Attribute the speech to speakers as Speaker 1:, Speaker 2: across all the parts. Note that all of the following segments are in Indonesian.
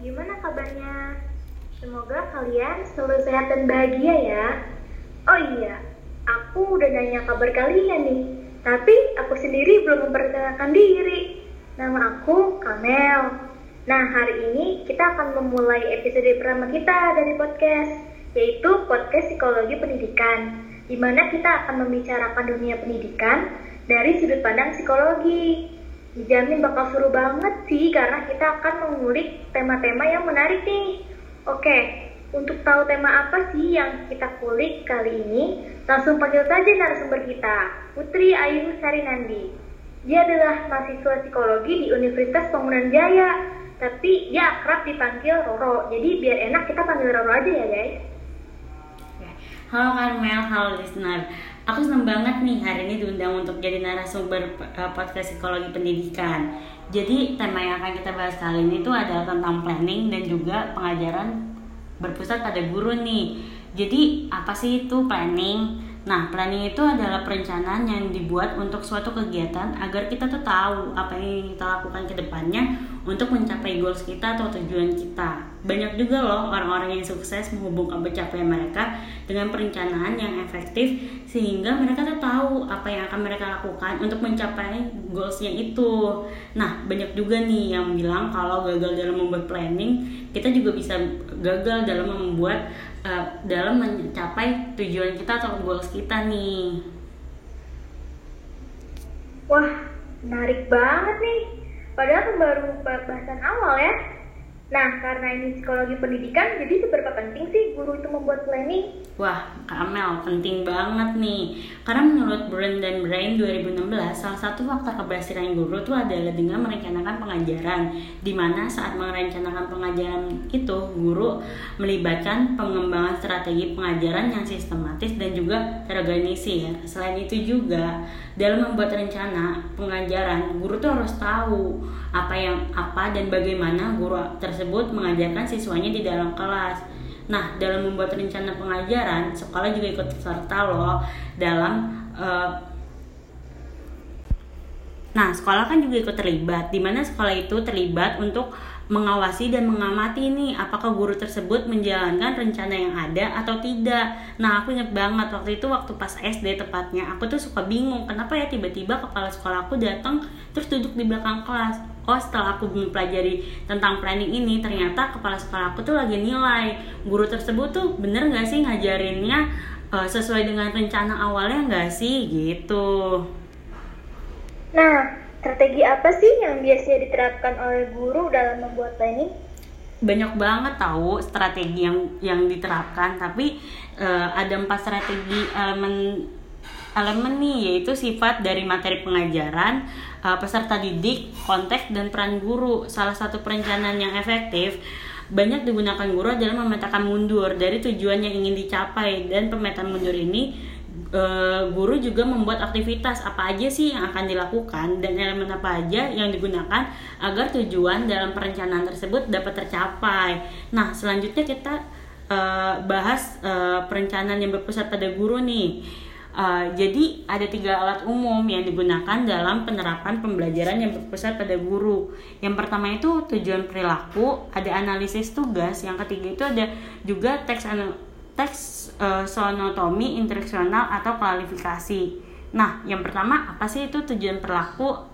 Speaker 1: gimana kabarnya? Semoga kalian selalu sehat dan bahagia ya. Oh iya, aku udah nanya kabar kalian nih, tapi aku sendiri belum memperkenalkan diri. Nama aku Kamel. Nah, hari ini kita akan memulai episode pertama kita dari podcast, yaitu podcast psikologi pendidikan, di mana kita akan membicarakan dunia pendidikan dari sudut pandang psikologi. Dijamin bakal seru banget sih, karena kita akan mengulik tema-tema yang menarik nih. Oke, untuk tahu tema apa sih yang kita kulik kali ini, langsung panggil saja narasumber kita, Putri Ayu Sarinandi. Dia adalah mahasiswa psikologi di Universitas Bangunan Jaya, tapi dia akrab dipanggil Roro. Jadi biar enak kita panggil Roro aja ya guys.
Speaker 2: Halo Karmel, halo listener. Aku senang banget nih hari ini diundang untuk jadi narasumber uh, podcast psikologi pendidikan. Jadi tema yang akan kita bahas kali ini tuh adalah tentang planning dan juga pengajaran berpusat pada guru nih. Jadi apa sih itu planning? Nah, planning itu adalah perencanaan yang dibuat untuk suatu kegiatan agar kita tuh tahu apa yang kita lakukan ke depannya untuk mencapai goals kita atau tujuan kita. Banyak juga loh orang-orang yang sukses menghubungkan pencapaian mereka dengan perencanaan yang efektif sehingga mereka tuh tahu apa yang akan mereka lakukan untuk mencapai goalsnya itu. Nah, banyak juga nih yang bilang kalau gagal dalam membuat planning, kita juga bisa gagal dalam membuat uh, dalam mencapai tujuan kita atau goals kita nih.
Speaker 1: Wah, menarik banget nih. Padahal baru bahasan awal ya. Nah, karena ini psikologi pendidikan, jadi seberapa penting sih guru itu membuat planning?
Speaker 2: Wah, Kamel, penting banget nih. Karena menurut Brain dan Brain 2016, salah satu faktor keberhasilan guru itu adalah dengan merencanakan pengajaran. Di mana saat merencanakan pengajaran itu, guru melibatkan pengembangan strategi pengajaran yang sistematis dan juga terorganisir. Selain itu juga, dalam membuat rencana pengajaran, guru tuh harus tahu apa yang apa dan bagaimana guru tersebut mengajarkan siswanya di dalam kelas. Nah, dalam membuat rencana pengajaran, sekolah juga ikut serta loh dalam uh, Nah, sekolah kan juga ikut terlibat, di mana sekolah itu terlibat untuk mengawasi dan mengamati nih apakah guru tersebut menjalankan rencana yang ada atau tidak. Nah, aku ingat banget waktu itu waktu pas SD tepatnya, aku tuh suka bingung kenapa ya tiba-tiba kepala sekolah aku datang terus duduk di belakang kelas. Oh, setelah aku mempelajari tentang planning ini, ternyata kepala sekolah aku tuh lagi nilai guru tersebut tuh bener gak sih ngajarinnya uh, sesuai dengan rencana awalnya nggak sih gitu.
Speaker 1: Nah, strategi apa sih yang biasanya diterapkan oleh guru dalam membuat planning?
Speaker 2: Banyak banget tahu strategi yang yang diterapkan, tapi uh, ada empat strategi elemen elemen nih yaitu sifat dari materi pengajaran, uh, peserta didik, konteks dan peran guru. Salah satu perencanaan yang efektif banyak digunakan guru adalah memetakan mundur dari tujuan yang ingin dicapai dan pemetaan mundur ini uh, guru juga membuat aktivitas apa aja sih yang akan dilakukan dan elemen apa aja yang digunakan agar tujuan dalam perencanaan tersebut dapat tercapai. Nah, selanjutnya kita uh, bahas uh, perencanaan yang berpusat pada guru nih. Uh, jadi ada tiga alat umum yang digunakan dalam penerapan pembelajaran yang berpusat pada guru. Yang pertama itu tujuan perilaku, ada analisis tugas. Yang ketiga itu ada juga teks teks uh, sonotomi instruksional atau kualifikasi. Nah, yang pertama apa sih itu tujuan perilaku?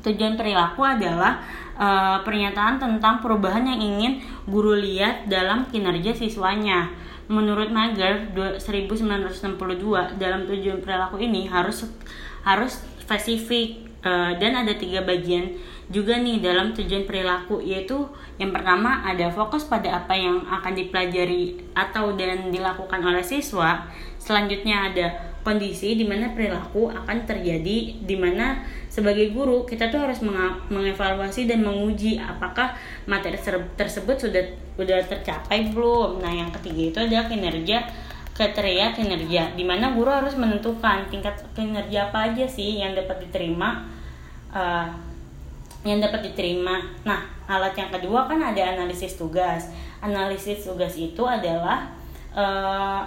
Speaker 2: Tujuan perilaku adalah uh, pernyataan tentang perubahan yang ingin guru lihat dalam kinerja siswanya. Menurut Mager 1962 dalam tujuan perilaku ini harus harus spesifik uh, dan ada tiga bagian juga nih dalam tujuan perilaku yaitu yang pertama ada fokus pada apa yang akan dipelajari atau dan dilakukan oleh siswa. Selanjutnya ada kondisi di mana perilaku akan terjadi di mana sebagai guru kita tuh harus mengevaluasi dan menguji apakah materi tersebut sudah sudah tercapai belum nah yang ketiga itu adalah kinerja kriteria kinerja di mana guru harus menentukan tingkat kinerja apa aja sih yang dapat diterima uh, yang dapat diterima. Nah, alat yang kedua kan ada analisis tugas. Analisis tugas itu adalah uh,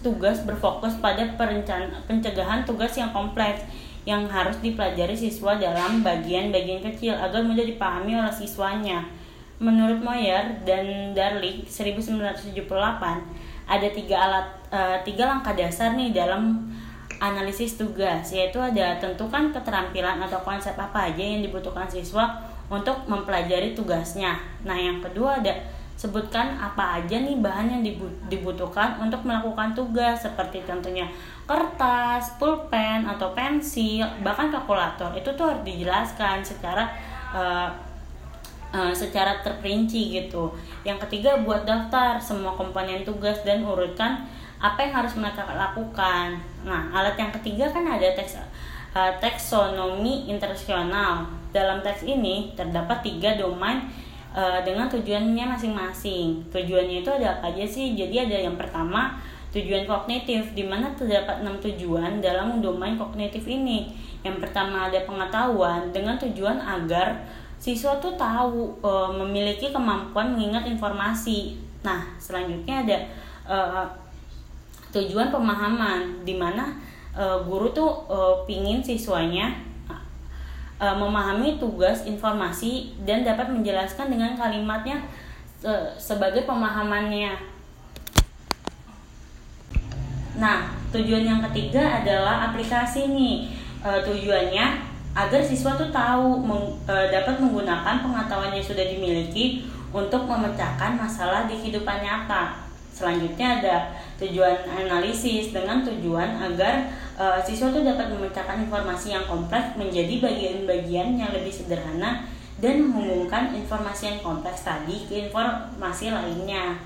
Speaker 2: tugas berfokus pada pencegahan tugas yang kompleks yang harus dipelajari siswa dalam bagian-bagian kecil agar mudah dipahami oleh siswanya. menurut Moyer dan Darling 1978 ada tiga alat uh, tiga langkah dasar nih dalam analisis tugas yaitu ada tentukan keterampilan atau konsep apa aja yang dibutuhkan siswa untuk mempelajari tugasnya. Nah, yang kedua ada sebutkan apa aja nih bahan yang dibutuhkan untuk melakukan tugas seperti tentunya kertas, pulpen atau pensil, bahkan kalkulator. Itu tuh harus dijelaskan secara uh, uh, secara terperinci gitu. Yang ketiga buat daftar semua komponen tugas dan urutkan apa yang harus mereka lakukan. Nah, alat yang ketiga kan ada teks uh, taksonomi internasional. Dalam teks ini terdapat tiga domain uh, dengan tujuannya masing-masing. Tujuannya itu ada apa aja sih? Jadi ada yang pertama tujuan kognitif, di mana terdapat enam tujuan dalam domain kognitif ini. Yang pertama ada pengetahuan dengan tujuan agar siswa tuh tahu e, memiliki kemampuan mengingat informasi. Nah, selanjutnya ada e, tujuan pemahaman di mana e, guru tuh e, pingin siswanya e, memahami tugas informasi dan dapat menjelaskan dengan kalimatnya e, sebagai pemahamannya. Nah, tujuan yang ketiga adalah aplikasi nih. E, tujuannya agar siswa tuh tahu meng, e, dapat menggunakan pengetahuan yang sudah dimiliki untuk memecahkan masalah di kehidupan nyata. Selanjutnya ada tujuan analisis dengan tujuan agar e, siswa tuh dapat memecahkan informasi yang kompleks menjadi bagian-bagian yang lebih sederhana dan menghubungkan informasi yang kompleks tadi ke informasi lainnya.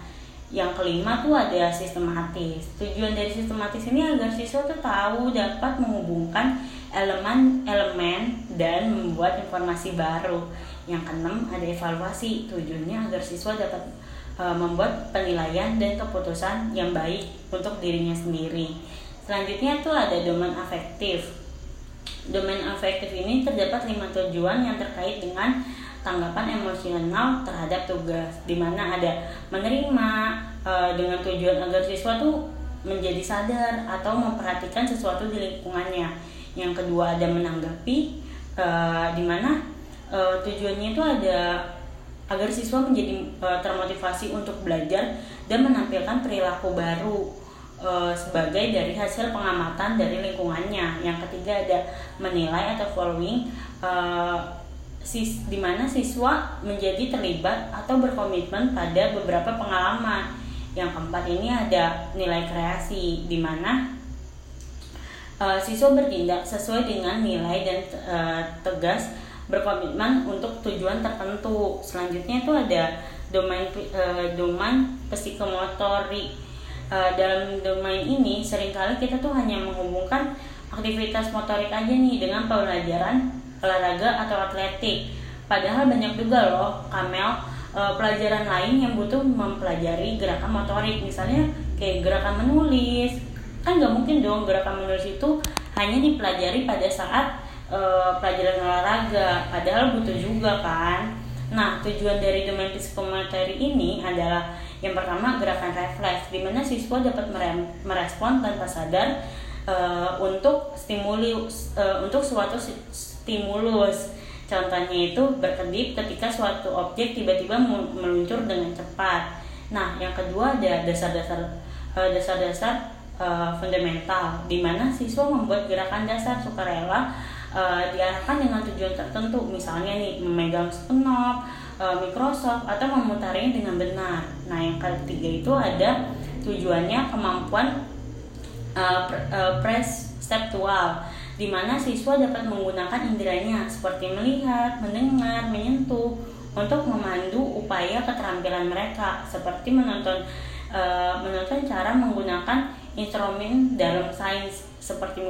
Speaker 2: Yang kelima tuh ada sistematis. Tujuan dari sistematis ini agar siswa tuh tahu dapat menghubungkan elemen-elemen dan membuat informasi baru. Yang keenam ada evaluasi. Tujuannya agar siswa dapat e, membuat penilaian dan keputusan yang baik untuk dirinya sendiri. Selanjutnya tuh ada domain afektif. Domain afektif ini terdapat lima tujuan yang terkait dengan tanggapan emosional terhadap tugas di mana ada menerima e, dengan tujuan agar siswa tuh menjadi sadar atau memperhatikan sesuatu di lingkungannya yang kedua ada menanggapi uh, di mana uh, tujuannya itu ada agar siswa menjadi uh, termotivasi untuk belajar dan menampilkan perilaku baru uh, sebagai dari hasil pengamatan dari lingkungannya. Yang ketiga ada menilai atau following uh, sis di mana siswa menjadi terlibat atau berkomitmen pada beberapa pengalaman. Yang keempat ini ada nilai kreasi di mana uh, siswa bertindak sesuai dengan nilai dan uh, tegas berkomitmen untuk tujuan tertentu. Selanjutnya itu ada domain domain psikomotorik. Uh, dalam domain ini sering kali kita tuh hanya menghubungkan aktivitas motorik aja nih dengan pembelajaran olahraga atau atletik. Padahal banyak juga loh kamel uh, pelajaran lain yang butuh mempelajari gerakan motorik. Misalnya kayak gerakan menulis, kan nggak mungkin dong gerakan menulis itu hanya dipelajari pada saat uh, pelajaran olahraga. Padahal butuh juga kan. Nah tujuan dari domain psikomotor ini adalah yang pertama gerakan refleks di mana siswa dapat merespon tanpa sadar uh, untuk stimulus uh, untuk suatu stimulus. Contohnya itu berkedip ketika suatu objek tiba-tiba meluncur dengan cepat. Nah yang kedua ada dasar-dasar dasar-dasar uh, fundamental di mana siswa membuat gerakan dasar sukarela uh, diarahkan dengan tujuan tertentu. Misalnya nih memegang knob uh, Microsoft atau memutarinya dengan benar. Nah yang ketiga itu ada tujuannya kemampuan uh, uh, perceptual di mana siswa dapat menggunakan inderanya seperti melihat, mendengar, menyentuh untuk memandu upaya keterampilan mereka seperti menonton uh, menonton cara menggunakan instrumen dalam sains seperti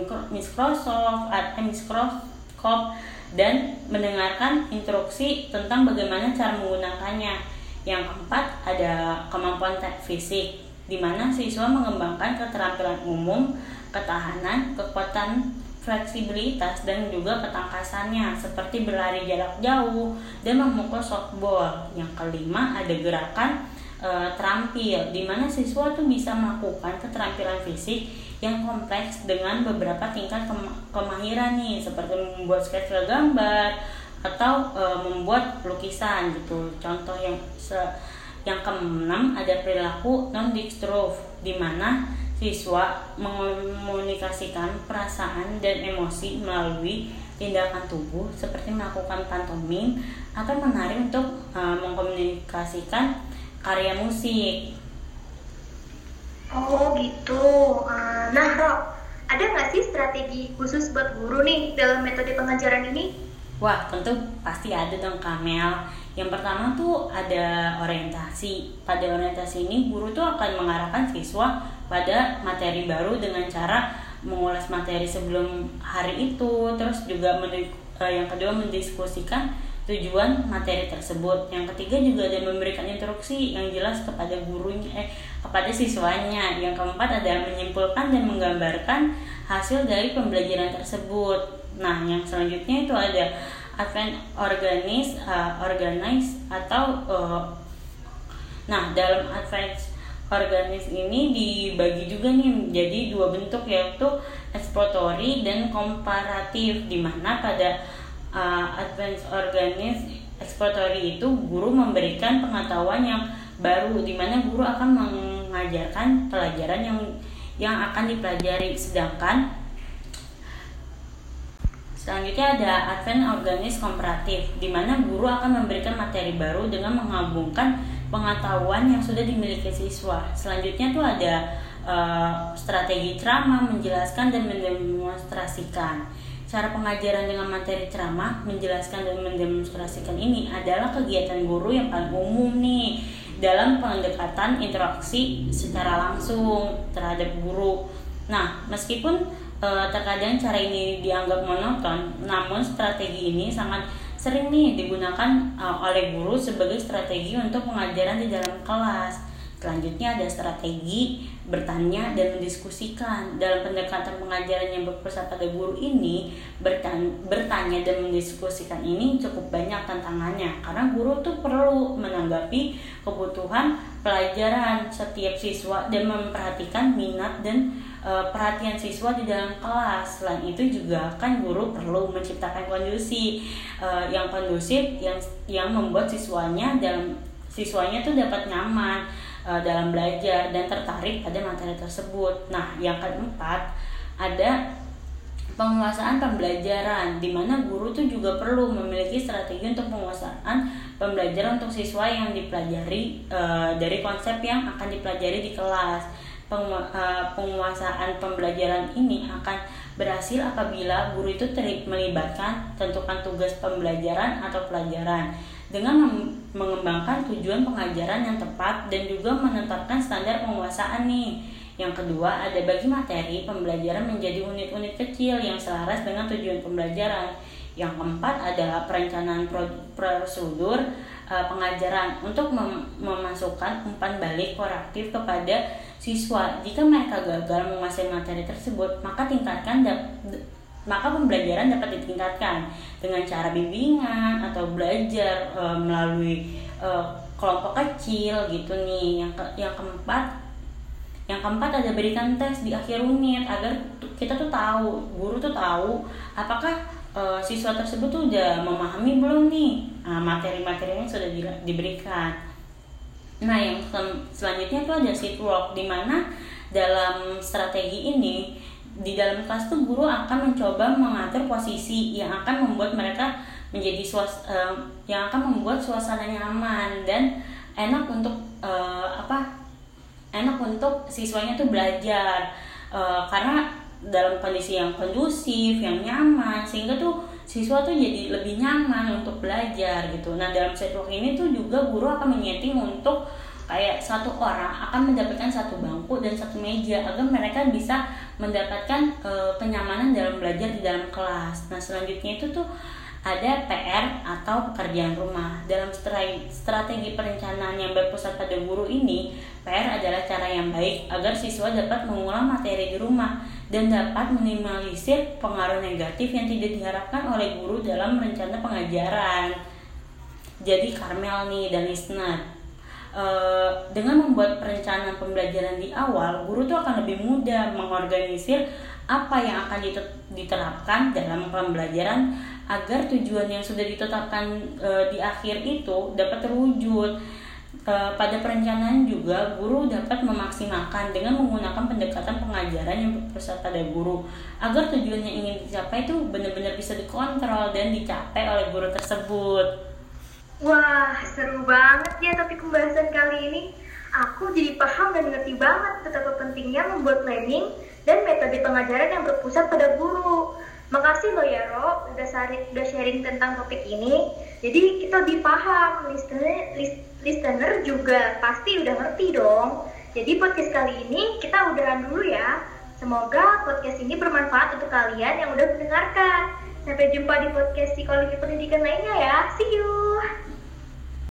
Speaker 2: atau mikroskop dan mendengarkan instruksi tentang bagaimana cara menggunakannya. Yang keempat ada kemampuan fisik di mana siswa mengembangkan keterampilan umum, ketahanan, kekuatan fleksibilitas dan juga ketangkasannya seperti berlari jarak jauh dan memukul softball. Yang kelima ada gerakan e, terampil di mana siswa tuh bisa melakukan keterampilan fisik yang kompleks dengan beberapa tingkat kemahiran nih seperti membuat sketsa gambar atau e, membuat lukisan gitu. Contoh yang se yang keenam ada perilaku non destructive di mana siswa mengkomunikasikan perasaan dan emosi melalui tindakan tubuh seperti melakukan pantomim atau menari untuk e, mengkomunikasikan karya musik.
Speaker 1: Oh gitu. Uh, nah, Ro, ada nggak sih strategi khusus buat guru nih dalam metode pengajaran ini?
Speaker 2: Wah, tentu pasti ada dong Kamel. Yang pertama tuh ada orientasi. Pada orientasi ini guru tuh akan mengarahkan siswa pada materi baru dengan cara mengulas materi sebelum hari itu, terus juga eh, yang kedua mendiskusikan tujuan materi tersebut. Yang ketiga juga ada memberikan instruksi yang jelas kepada gurunya eh kepada siswanya. Yang keempat ada menyimpulkan dan menggambarkan hasil dari pembelajaran tersebut. Nah, yang selanjutnya itu ada advent organis, uh, organize atau uh, nah dalam advent organis ini dibagi juga nih jadi dua bentuk yaitu exploratory dan komparatif di mana pada uh, advance organis exploratory itu guru memberikan pengetahuan yang baru di mana guru akan mengajarkan pelajaran yang yang akan dipelajari sedangkan Selanjutnya ada Advent Organis Komparatif, di mana guru akan memberikan materi baru dengan menggabungkan pengetahuan yang sudah dimiliki siswa. Selanjutnya tuh ada uh, strategi ceramah, menjelaskan dan mendemonstrasikan. Cara pengajaran dengan materi ceramah, menjelaskan dan mendemonstrasikan ini adalah kegiatan guru yang paling umum nih dalam pendekatan interaksi secara langsung terhadap guru. Nah, meskipun e, terkadang cara ini dianggap monoton, namun strategi ini sangat sering nih digunakan e, oleh guru sebagai strategi untuk pengajaran di dalam kelas. Selanjutnya ada strategi bertanya dan mendiskusikan. Dalam pendekatan pengajaran yang berpusat pada guru ini, bertanya, dan mendiskusikan ini cukup banyak tantangannya karena guru tuh perlu menanggapi kebutuhan pelajaran setiap siswa dan memperhatikan minat dan e, perhatian siswa di dalam kelas. Selain itu juga kan guru perlu menciptakan kondisi e, yang kondusif yang yang membuat siswanya dalam siswanya tuh dapat nyaman e, dalam belajar dan tertarik pada materi tersebut. Nah, yang keempat ada penguasaan pembelajaran di mana guru tuh juga perlu memiliki strategi untuk penguasaan pembelajaran untuk siswa yang dipelajari e, dari konsep yang akan dipelajari di kelas Eh, penguasaan pembelajaran ini akan berhasil apabila guru itu melibatkan tentukan tugas pembelajaran atau pelajaran dengan mengembangkan tujuan pengajaran yang tepat dan juga menetapkan standar penguasaan nih. Yang kedua, ada bagi materi pembelajaran menjadi unit-unit kecil yang selaras dengan tujuan pembelajaran. Yang keempat adalah perencanaan prosedur uh, pengajaran untuk mem memasukkan umpan balik korektif kepada siswa. Jika mereka gagal menguasai materi tersebut, maka tingkatkan maka pembelajaran dapat ditingkatkan dengan cara bimbingan atau belajar e, melalui e, kelompok kecil gitu nih. Yang ke, yang keempat yang keempat ada berikan tes di akhir unit agar kita tuh tahu, guru tuh tahu apakah e, siswa tersebut tuh udah memahami belum nih nah, materi-materi yang sudah di, diberikan. Nah, yang selanjutnya itu ada seat work di mana dalam strategi ini di dalam kelas tuh guru akan mencoba mengatur posisi yang akan membuat mereka menjadi suas uh, yang akan membuat suasana nyaman dan enak untuk uh, apa enak untuk siswanya tuh belajar uh, karena dalam kondisi yang kondusif yang nyaman sehingga tuh siswa tuh jadi lebih nyaman untuk belajar gitu. Nah dalam setwork ini tuh juga guru akan menyeting untuk kayak satu orang akan mendapatkan satu bangku dan satu meja agar mereka bisa mendapatkan e, kenyamanan dalam belajar di dalam kelas. Nah selanjutnya itu tuh ada PR atau pekerjaan rumah. Dalam strategi perencanaan yang berpusat pada guru ini, PR adalah cara yang baik agar siswa dapat mengulang materi di rumah dan dapat minimalisir pengaruh negatif yang tidak diharapkan oleh guru dalam rencana pengajaran. Jadi Karmel nih dan listener, eh, dengan membuat perencanaan pembelajaran di awal, guru tuh akan lebih mudah mengorganisir apa yang akan diterapkan dalam pembelajaran agar tujuan yang sudah ditetapkan e, di akhir itu dapat terwujud. E, pada perencanaan juga guru dapat memaksimalkan dengan menggunakan pendekatan pengajaran yang berpusat pada guru agar tujuan yang ingin dicapai itu benar-benar bisa dikontrol dan dicapai oleh guru tersebut.
Speaker 1: Wah, seru banget ya kali ini. Aku jadi paham dan ngerti banget betapa pentingnya membuat planning dan metode pengajaran yang berpusat pada guru. Makasih loh ya Ro, udah, sharing, udah sharing tentang topik ini. Jadi kita lebih paham, listener, listener juga pasti udah ngerti dong. Jadi podcast kali ini kita udahan dulu ya. Semoga podcast ini bermanfaat untuk kalian yang udah mendengarkan. Sampai jumpa di podcast psikologi pendidikan lainnya ya. See you!